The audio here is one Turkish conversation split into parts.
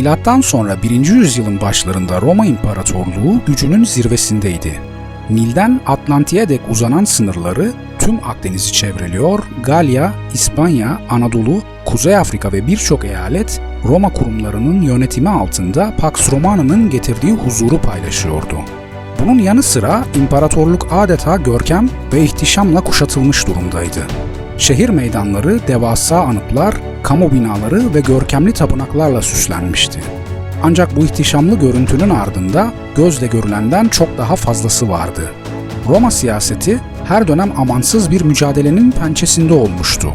Milattan sonra 1. yüzyılın başlarında Roma İmparatorluğu gücünün zirvesindeydi. Nil'den Atlantik'e dek uzanan sınırları tüm Akdeniz'i çevreliyor, Galya, İspanya, Anadolu, Kuzey Afrika ve birçok eyalet Roma kurumlarının yönetimi altında Pax Romana'nın getirdiği huzuru paylaşıyordu. Bunun yanı sıra imparatorluk adeta görkem ve ihtişamla kuşatılmış durumdaydı. Şehir meydanları devasa anıtlar, kamu binaları ve görkemli tapınaklarla süslenmişti. Ancak bu ihtişamlı görüntünün ardında gözle görülenden çok daha fazlası vardı. Roma siyaseti her dönem amansız bir mücadelenin pençesinde olmuştu.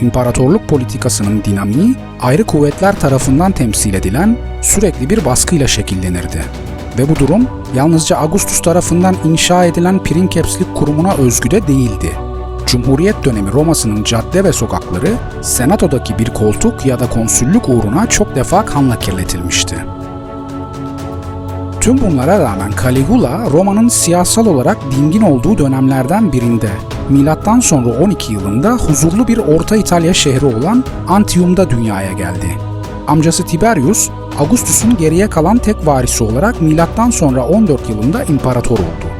İmparatorluk politikasının dinamiği ayrı kuvvetler tarafından temsil edilen sürekli bir baskıyla şekillenirdi. Ve bu durum yalnızca Augustus tarafından inşa edilen Princeps'lik kurumuna özgü de değildi. Cumhuriyet dönemi Roma'sının cadde ve sokakları senatodaki bir koltuk ya da konsüllük uğruna çok defa kanla kirletilmişti. Tüm bunlara rağmen Caligula Roma'nın siyasal olarak dingin olduğu dönemlerden birinde milattan sonra 12 yılında huzurlu bir Orta İtalya şehri olan Antium'da dünyaya geldi. Amcası Tiberius, Augustus'un geriye kalan tek varisi olarak milattan sonra 14 yılında imparator oldu.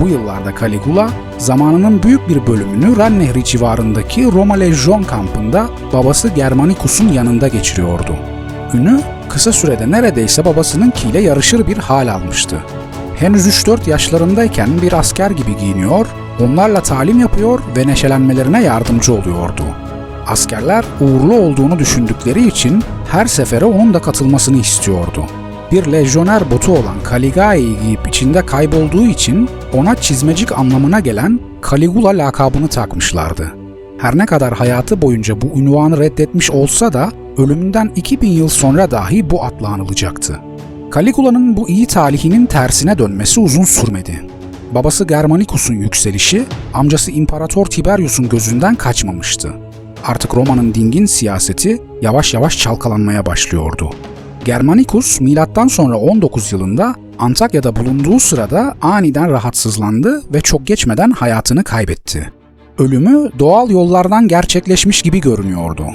Bu yıllarda Caligula, zamanının büyük bir bölümünü Ren Nehri civarındaki Roma Lejyon kampında babası Germanicus'un yanında geçiriyordu. Ünü kısa sürede neredeyse babasınınkiyle yarışır bir hal almıştı. Henüz 3-4 yaşlarındayken bir asker gibi giyiniyor, onlarla talim yapıyor ve neşelenmelerine yardımcı oluyordu. Askerler uğurlu olduğunu düşündükleri için her sefere onun da katılmasını istiyordu. Bir lejyoner botu olan Caligai'yi giyip içinde kaybolduğu için ona çizmecik anlamına gelen Caligula lakabını takmışlardı. Her ne kadar hayatı boyunca bu unvanı reddetmiş olsa da ölümünden 2000 yıl sonra dahi bu adla anılacaktı. Caligula'nın bu iyi talihinin tersine dönmesi uzun sürmedi. Babası Germanicus'un yükselişi, amcası İmparator Tiberius'un gözünden kaçmamıştı. Artık Roma'nın dingin siyaseti yavaş yavaş çalkalanmaya başlıyordu. Germanicus milattan sonra 19 yılında Antakya'da bulunduğu sırada aniden rahatsızlandı ve çok geçmeden hayatını kaybetti. Ölümü doğal yollardan gerçekleşmiş gibi görünüyordu.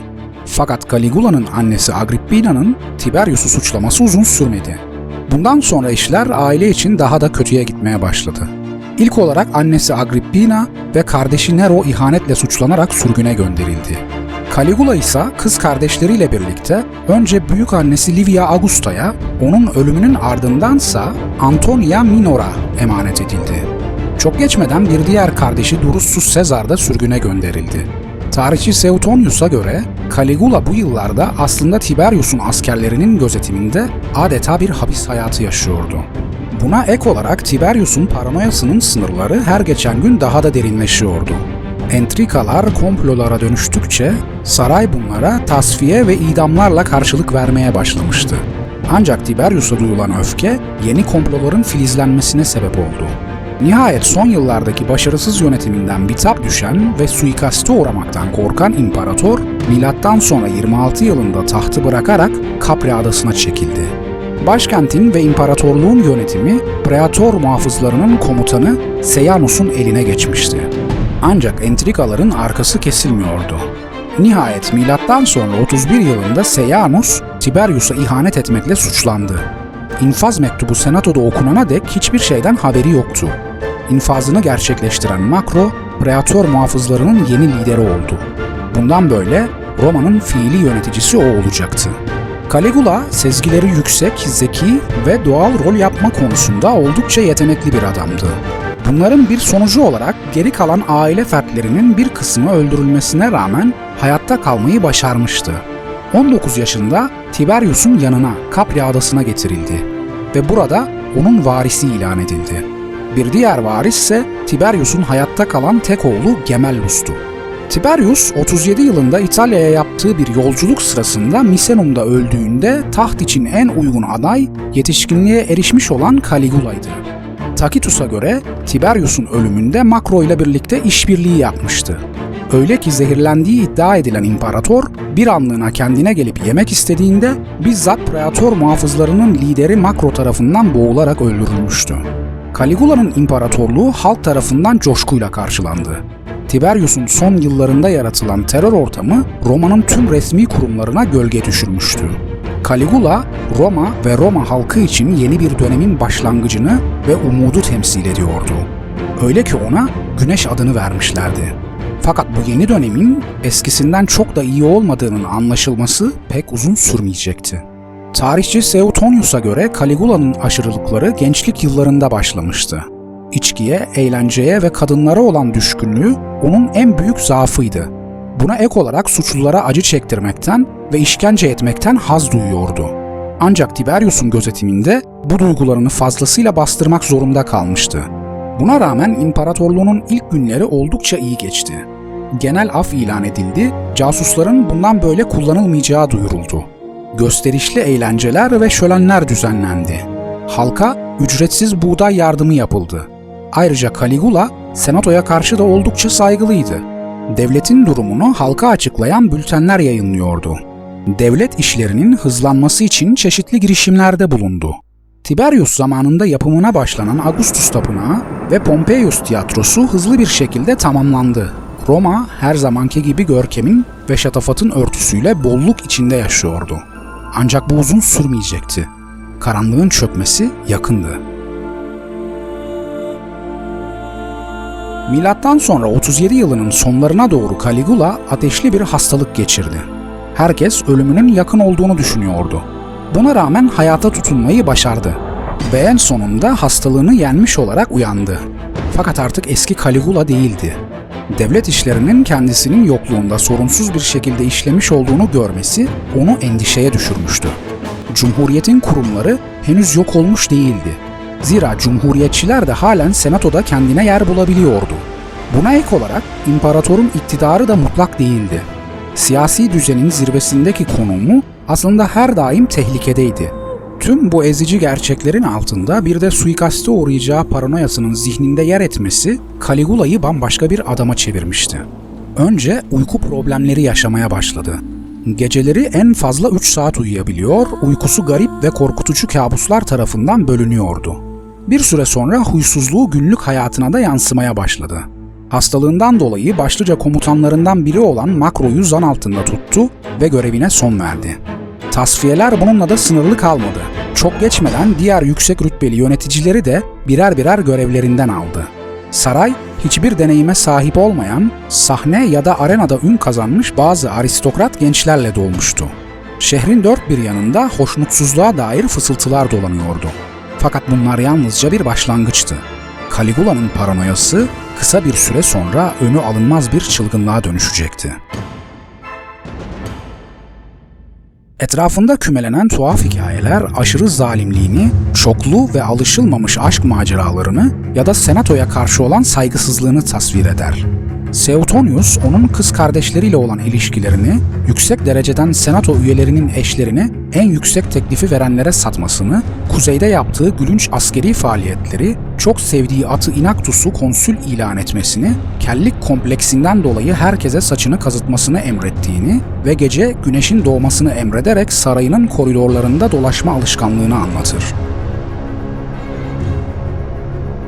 Fakat Caligula'nın annesi Agrippina'nın Tiberius'u suçlaması uzun sürmedi. Bundan sonra işler aile için daha da kötüye gitmeye başladı. İlk olarak annesi Agrippina ve kardeşi Nero ihanetle suçlanarak sürgüne gönderildi. Caligula ise kız kardeşleriyle birlikte önce büyük annesi Livia Augusta'ya, onun ölümünün ardındansa Antonia Minor'a emanet edildi. Çok geçmeden bir diğer kardeşi Drusus Caesar da sürgüne gönderildi. Tarihçi Suetonius'a göre Caligula bu yıllarda aslında Tiberius'un askerlerinin gözetiminde adeta bir hapis hayatı yaşıyordu. Buna ek olarak Tiberius'un paranoyasının sınırları her geçen gün daha da derinleşiyordu. Entrikalar komplolara dönüştükçe saray bunlara tasfiye ve idamlarla karşılık vermeye başlamıştı. Ancak Tiberius'a duyulan öfke yeni komploların filizlenmesine sebep oldu. Nihayet son yıllardaki başarısız yönetiminden bitap düşen ve suikaste uğramaktan korkan imparator, milattan sonra 26 yılında tahtı bırakarak Capri adasına çekildi. Başkentin ve imparatorluğun yönetimi Praetor muhafızlarının komutanı Seianus'un eline geçmişti. Ancak entrikaların arkası kesilmiyordu. Nihayet milattan sonra 31 yılında Seianus, Tiberius'a ihanet etmekle suçlandı. İnfaz mektubu senatoda okunana dek hiçbir şeyden haberi yoktu. İnfazını gerçekleştiren Makro, Praetor muhafızlarının yeni lideri oldu. Bundan böyle Roma'nın fiili yöneticisi o olacaktı. Caligula sezgileri yüksek, zeki ve doğal rol yapma konusunda oldukça yetenekli bir adamdı. Bunların bir sonucu olarak geri kalan aile fertlerinin bir kısmı öldürülmesine rağmen hayatta kalmayı başarmıştı. 19 yaşında Tiberius'un yanına Capri adasına getirildi ve burada onun varisi ilan edildi. Bir diğer varis ise Tiberius'un hayatta kalan tek oğlu Gemellus'tu. Tiberius 37 yılında İtalya'ya yaptığı bir yolculuk sırasında Misenum'da öldüğünde taht için en uygun aday yetişkinliğe erişmiş olan Caligula'ydı. Tacitus'a göre Tiberius'un ölümünde Makro ile birlikte işbirliği yapmıştı. Öyle ki zehirlendiği iddia edilen imparator bir anlığına kendine gelip yemek istediğinde bizzat Praetor muhafızlarının lideri Makro tarafından boğularak öldürülmüştü. Caligula'nın imparatorluğu halk tarafından coşkuyla karşılandı. Tiberius'un son yıllarında yaratılan terör ortamı Roma'nın tüm resmi kurumlarına gölge düşürmüştü. Caligula, Roma ve Roma halkı için yeni bir dönemin başlangıcını ve umudu temsil ediyordu. Öyle ki ona Güneş adını vermişlerdi. Fakat bu yeni dönemin eskisinden çok da iyi olmadığının anlaşılması pek uzun sürmeyecekti. Tarihçi Suetonius'a göre Caligula'nın aşırılıkları gençlik yıllarında başlamıştı. İçkiye, eğlenceye ve kadınlara olan düşkünlüğü onun en büyük zaafıydı. Buna ek olarak suçlulara acı çektirmekten ve işkence etmekten haz duyuyordu. Ancak Tiberius'un gözetiminde bu duygularını fazlasıyla bastırmak zorunda kalmıştı. Buna rağmen imparatorluğunun ilk günleri oldukça iyi geçti. Genel af ilan edildi, casusların bundan böyle kullanılmayacağı duyuruldu. Gösterişli eğlenceler ve şölenler düzenlendi. Halka ücretsiz buğday yardımı yapıldı. Ayrıca Caligula, senatoya karşı da oldukça saygılıydı. Devletin durumunu halka açıklayan bültenler yayınlıyordu. Devlet işlerinin hızlanması için çeşitli girişimlerde bulundu. Tiberius zamanında yapımına başlanan Augustus Tapınağı ve Pompeius Tiyatrosu hızlı bir şekilde tamamlandı. Roma her zamanki gibi görkemin ve şatafatın örtüsüyle bolluk içinde yaşıyordu. Ancak bu uzun sürmeyecekti. Karanlığın çökmesi yakındı. Milattan sonra 37 yılının sonlarına doğru Caligula ateşli bir hastalık geçirdi. Herkes ölümünün yakın olduğunu düşünüyordu. Buna rağmen hayata tutunmayı başardı ve en sonunda hastalığını yenmiş olarak uyandı. Fakat artık eski Caligula değildi. Devlet işlerinin kendisinin yokluğunda sorunsuz bir şekilde işlemiş olduğunu görmesi onu endişeye düşürmüştü. Cumhuriyetin kurumları henüz yok olmuş değildi. Zira cumhuriyetçiler de halen senatoda kendine yer bulabiliyordu. Buna ek olarak imparatorun iktidarı da mutlak değildi. Siyasi düzenin zirvesindeki konumu aslında her daim tehlikedeydi. Tüm bu ezici gerçeklerin altında bir de suikaste uğrayacağı paranoyasının zihninde yer etmesi Caligula'yı bambaşka bir adama çevirmişti. Önce uyku problemleri yaşamaya başladı. Geceleri en fazla 3 saat uyuyabiliyor, uykusu garip ve korkutucu kabuslar tarafından bölünüyordu. Bir süre sonra huysuzluğu günlük hayatına da yansımaya başladı. Hastalığından dolayı başlıca komutanlarından biri olan Makro'yu zan altında tuttu ve görevine son verdi. Tasfiyeler bununla da sınırlı kalmadı. Çok geçmeden diğer yüksek rütbeli yöneticileri de birer birer görevlerinden aldı. Saray, hiçbir deneyime sahip olmayan, sahne ya da arenada ün kazanmış bazı aristokrat gençlerle dolmuştu. Şehrin dört bir yanında hoşnutsuzluğa dair fısıltılar dolanıyordu. Fakat bunlar yalnızca bir başlangıçtı. Caligula'nın paranoyası kısa bir süre sonra önü alınmaz bir çılgınlığa dönüşecekti. Etrafında kümelenen tuhaf hikayeler aşırı zalimliğini, çoklu ve alışılmamış aşk maceralarını ya da senatoya karşı olan saygısızlığını tasvir eder. Suetonius onun kız kardeşleriyle olan ilişkilerini yüksek dereceden senato üyelerinin eşlerini en yüksek teklifi verenlere satmasını, kuzeyde yaptığı gülünç askeri faaliyetleri, çok sevdiği atı Inactus'u konsül ilan etmesini, kellik kompleksinden dolayı herkese saçını kazıtmasını emrettiğini ve gece güneşin doğmasını emrederek sarayının koridorlarında dolaşma alışkanlığını anlatır.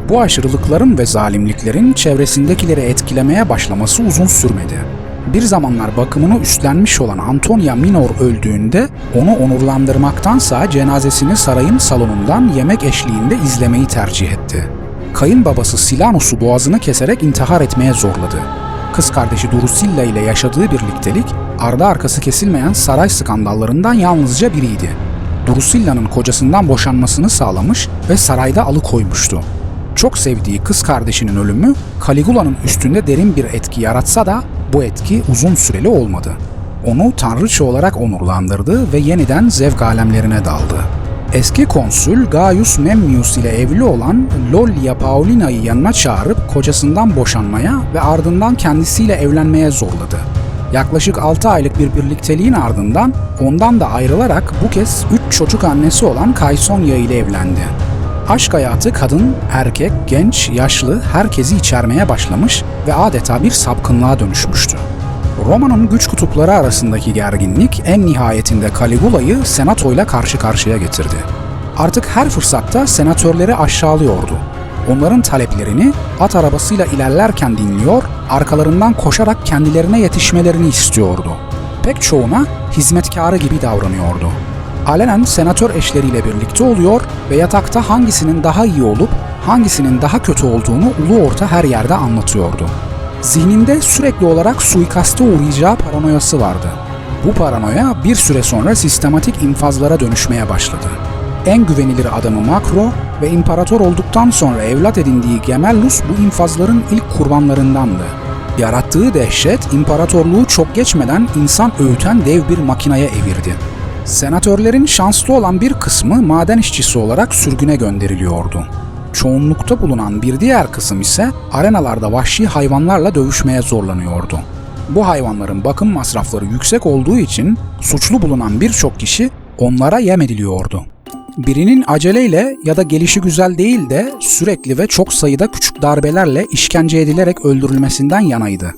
Bu aşırılıkların ve zalimliklerin çevresindekileri etkilemeye başlaması uzun sürmedi. Bir zamanlar bakımını üstlenmiş olan Antonia Minor öldüğünde onu onurlandırmaktansa cenazesini sarayın salonundan yemek eşliğinde izlemeyi tercih etti. Kayınbabası Silanus'u boğazını keserek intihar etmeye zorladı. Kız kardeşi Drusilla ile yaşadığı birliktelik ardı arkası kesilmeyen saray skandallarından yalnızca biriydi. Drusilla'nın kocasından boşanmasını sağlamış ve sarayda alıkoymuştu çok sevdiği kız kardeşinin ölümü Caligula'nın üstünde derin bir etki yaratsa da bu etki uzun süreli olmadı. Onu tanrıça olarak onurlandırdı ve yeniden zevk alemlerine daldı. Eski konsül Gaius Memmius ile evli olan Lollia Paulina'yı yanına çağırıp kocasından boşanmaya ve ardından kendisiyle evlenmeye zorladı. Yaklaşık 6 aylık bir birlikteliğin ardından ondan da ayrılarak bu kez 3 çocuk annesi olan Kaysonya ile evlendi. Aşk hayatı kadın, erkek, genç, yaşlı herkesi içermeye başlamış ve adeta bir sapkınlığa dönüşmüştü. Roma'nın güç kutupları arasındaki gerginlik en nihayetinde Caligula'yı senatoyla karşı karşıya getirdi. Artık her fırsatta senatörleri aşağılıyordu. Onların taleplerini at arabasıyla ilerlerken dinliyor, arkalarından koşarak kendilerine yetişmelerini istiyordu. Pek çoğuna hizmetkarı gibi davranıyordu. Alenen senatör eşleriyle birlikte oluyor ve yatakta hangisinin daha iyi olup hangisinin daha kötü olduğunu ulu orta her yerde anlatıyordu. Zihninde sürekli olarak suikaste uğrayacağı paranoyası vardı. Bu paranoya bir süre sonra sistematik infazlara dönüşmeye başladı. En güvenilir adamı Makro ve imparator olduktan sonra evlat edindiği Gemellus bu infazların ilk kurbanlarındandı. Yarattığı dehşet imparatorluğu çok geçmeden insan öğüten dev bir makinaya evirdi. Senatörlerin şanslı olan bir kısmı maden işçisi olarak sürgüne gönderiliyordu. Çoğunlukta bulunan bir diğer kısım ise arenalarda vahşi hayvanlarla dövüşmeye zorlanıyordu. Bu hayvanların bakım masrafları yüksek olduğu için suçlu bulunan birçok kişi onlara yem ediliyordu. Birinin aceleyle ya da gelişi güzel değil de sürekli ve çok sayıda küçük darbelerle işkence edilerek öldürülmesinden yanaydı.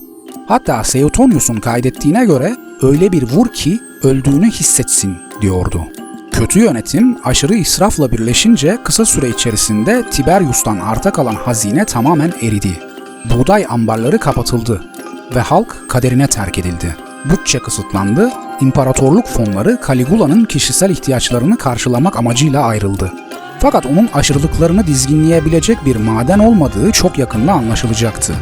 Hatta Seutonius'un kaydettiğine göre öyle bir vur ki öldüğünü hissetsin diyordu. Kötü yönetim aşırı israfla birleşince kısa süre içerisinde Tiberius'tan arta kalan hazine tamamen eridi. Buğday ambarları kapatıldı ve halk kaderine terk edildi. Bütçe kısıtlandı, imparatorluk fonları Caligula'nın kişisel ihtiyaçlarını karşılamak amacıyla ayrıldı. Fakat onun aşırılıklarını dizginleyebilecek bir maden olmadığı çok yakında anlaşılacaktı.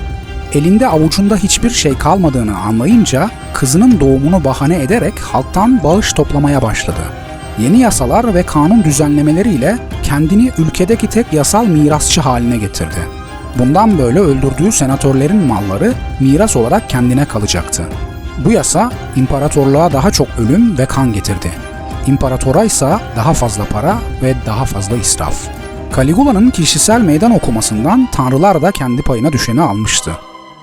Elinde avucunda hiçbir şey kalmadığını anlayınca kızının doğumunu bahane ederek halktan bağış toplamaya başladı. Yeni yasalar ve kanun düzenlemeleriyle kendini ülkedeki tek yasal mirasçı haline getirdi. Bundan böyle öldürdüğü senatörlerin malları miras olarak kendine kalacaktı. Bu yasa imparatorluğa daha çok ölüm ve kan getirdi. İmparatora ise daha fazla para ve daha fazla israf. Caligula'nın kişisel meydan okumasından tanrılar da kendi payına düşeni almıştı.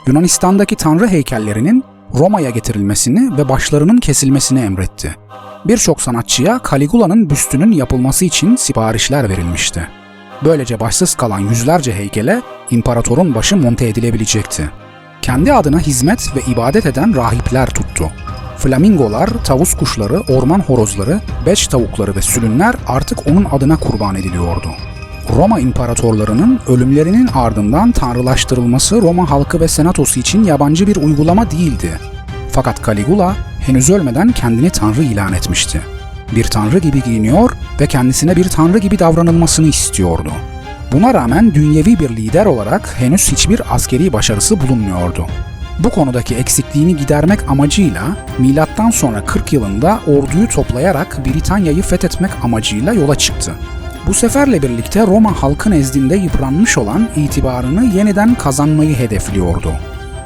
Yunanistan'daki tanrı heykellerinin Roma'ya getirilmesini ve başlarının kesilmesini emretti. Birçok sanatçıya Caligula'nın büstünün yapılması için siparişler verilmişti. Böylece başsız kalan yüzlerce heykele imparatorun başı monte edilebilecekti. Kendi adına hizmet ve ibadet eden rahipler tuttu. Flamingolar, tavus kuşları, orman horozları, beç tavukları ve sülünler artık onun adına kurban ediliyordu. Roma imparatorlarının ölümlerinin ardından tanrılaştırılması Roma halkı ve senatosu için yabancı bir uygulama değildi. Fakat Caligula henüz ölmeden kendini tanrı ilan etmişti. Bir tanrı gibi giyiniyor ve kendisine bir tanrı gibi davranılmasını istiyordu. Buna rağmen dünyevi bir lider olarak henüz hiçbir askeri başarısı bulunmuyordu. Bu konudaki eksikliğini gidermek amacıyla milattan sonra 40 yılında orduyu toplayarak Britanya'yı fethetmek amacıyla yola çıktı. Bu seferle birlikte Roma halkı nezdinde yıpranmış olan itibarını yeniden kazanmayı hedefliyordu.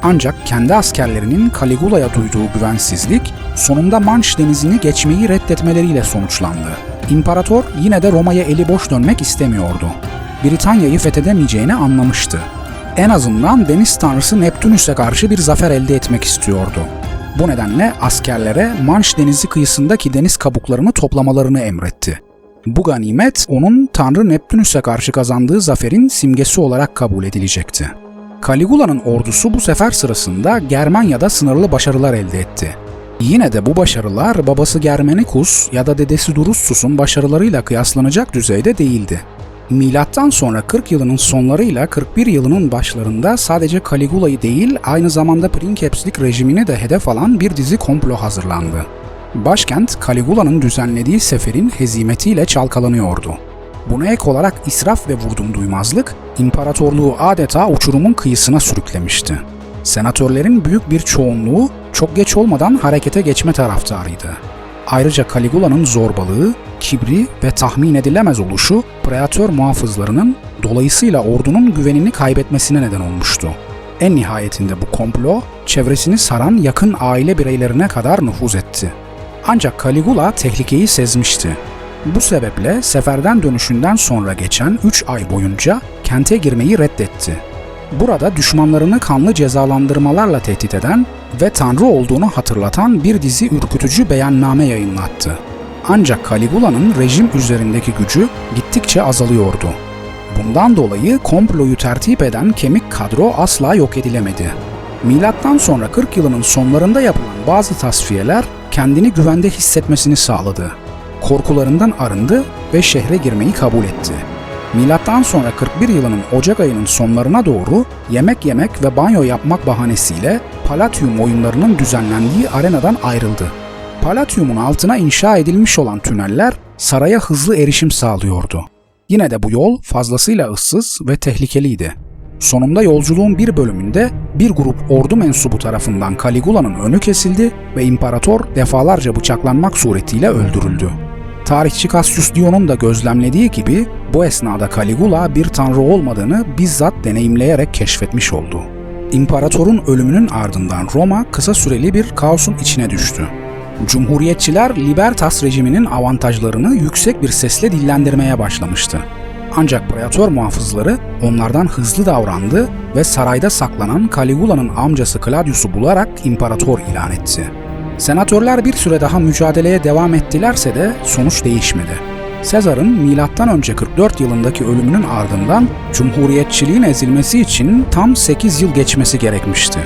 Ancak kendi askerlerinin Caligula'ya duyduğu güvensizlik sonunda Manş denizini geçmeyi reddetmeleriyle sonuçlandı. İmparator yine de Roma'ya eli boş dönmek istemiyordu. Britanya'yı fethedemeyeceğini anlamıştı. En azından deniz tanrısı Neptünüs'e karşı bir zafer elde etmek istiyordu. Bu nedenle askerlere Manş denizi kıyısındaki deniz kabuklarını toplamalarını emretti. Bu ganimet onun Tanrı Neptünüs'e karşı kazandığı zaferin simgesi olarak kabul edilecekti. Caligula'nın ordusu bu sefer sırasında Germanya'da sınırlı başarılar elde etti. Yine de bu başarılar babası Germanicus ya da dedesi Drusus'un başarılarıyla kıyaslanacak düzeyde değildi. Milattan sonra 40 yılının sonlarıyla 41 yılının başlarında sadece Caligula'yı değil aynı zamanda Princeps'lik rejimini de hedef alan bir dizi komplo hazırlandı. Başkent Caligula'nın düzenlediği seferin hezimetiyle çalkalanıyordu. Buna ek olarak israf ve vurdum duymazlık imparatorluğu adeta uçurumun kıyısına sürüklemişti. Senatörlerin büyük bir çoğunluğu çok geç olmadan harekete geçme taraftarıydı. Ayrıca Caligula'nın zorbalığı, kibri ve tahmin edilemez oluşu preatör muhafızlarının dolayısıyla ordunun güvenini kaybetmesine neden olmuştu. En nihayetinde bu komplo çevresini saran yakın aile bireylerine kadar nüfuz etti. Ancak Caligula tehlikeyi sezmişti. Bu sebeple seferden dönüşünden sonra geçen 3 ay boyunca kente girmeyi reddetti. Burada düşmanlarını kanlı cezalandırmalarla tehdit eden ve Tanrı olduğunu hatırlatan bir dizi ürkütücü beyanname yayınlattı. Ancak Caligula'nın rejim üzerindeki gücü gittikçe azalıyordu. Bundan dolayı komployu tertip eden kemik kadro asla yok edilemedi. Milattan sonra 40 yılının sonlarında yapılan bazı tasfiyeler kendini güvende hissetmesini sağladı. Korkularından arındı ve şehre girmeyi kabul etti. Milattan sonra 41 yılının Ocak ayının sonlarına doğru yemek yemek ve banyo yapmak bahanesiyle Palatium oyunlarının düzenlendiği arenadan ayrıldı. Palatyumun altına inşa edilmiş olan tüneller saraya hızlı erişim sağlıyordu. Yine de bu yol fazlasıyla ıssız ve tehlikeliydi. Sonunda yolculuğun bir bölümünde bir grup ordu mensubu tarafından Caligula'nın önü kesildi ve imparator defalarca bıçaklanmak suretiyle öldürüldü. Tarihçi Cassius Dion'un da gözlemlediği gibi bu esnada Caligula bir tanrı olmadığını bizzat deneyimleyerek keşfetmiş oldu. İmparatorun ölümünün ardından Roma kısa süreli bir kaosun içine düştü. Cumhuriyetçiler Libertas rejiminin avantajlarını yüksek bir sesle dillendirmeye başlamıştı. Ancak Praetor muhafızları onlardan hızlı davrandı ve sarayda saklanan Caligula'nın amcası Claudius'u bularak imparator ilan etti. Senatörler bir süre daha mücadeleye devam ettilerse de sonuç değişmedi. Sezar'ın M.Ö. 44 yılındaki ölümünün ardından Cumhuriyetçiliğin ezilmesi için tam 8 yıl geçmesi gerekmişti.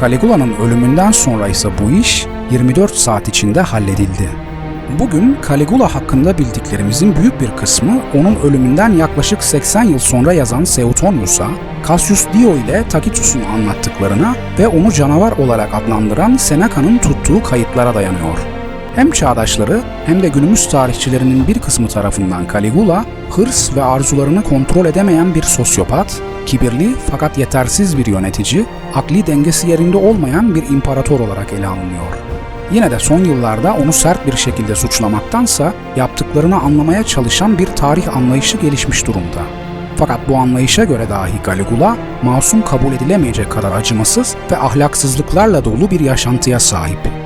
Caligula'nın ölümünden sonra ise bu iş 24 saat içinde halledildi. Bugün Caligula hakkında bildiklerimizin büyük bir kısmı onun ölümünden yaklaşık 80 yıl sonra yazan Suetonius'a, Cassius Dio ile Tacitus'un anlattıklarına ve onu canavar olarak adlandıran Seneca'nın tuttuğu kayıtlara dayanıyor. Hem çağdaşları hem de günümüz tarihçilerinin bir kısmı tarafından Caligula, hırs ve arzularını kontrol edemeyen bir sosyopat, kibirli fakat yetersiz bir yönetici, akli dengesi yerinde olmayan bir imparator olarak ele alınıyor. Yine de son yıllarda onu sert bir şekilde suçlamaktansa yaptıklarını anlamaya çalışan bir tarih anlayışı gelişmiş durumda. Fakat bu anlayışa göre dahi Caligula, masum kabul edilemeyecek kadar acımasız ve ahlaksızlıklarla dolu bir yaşantıya sahip.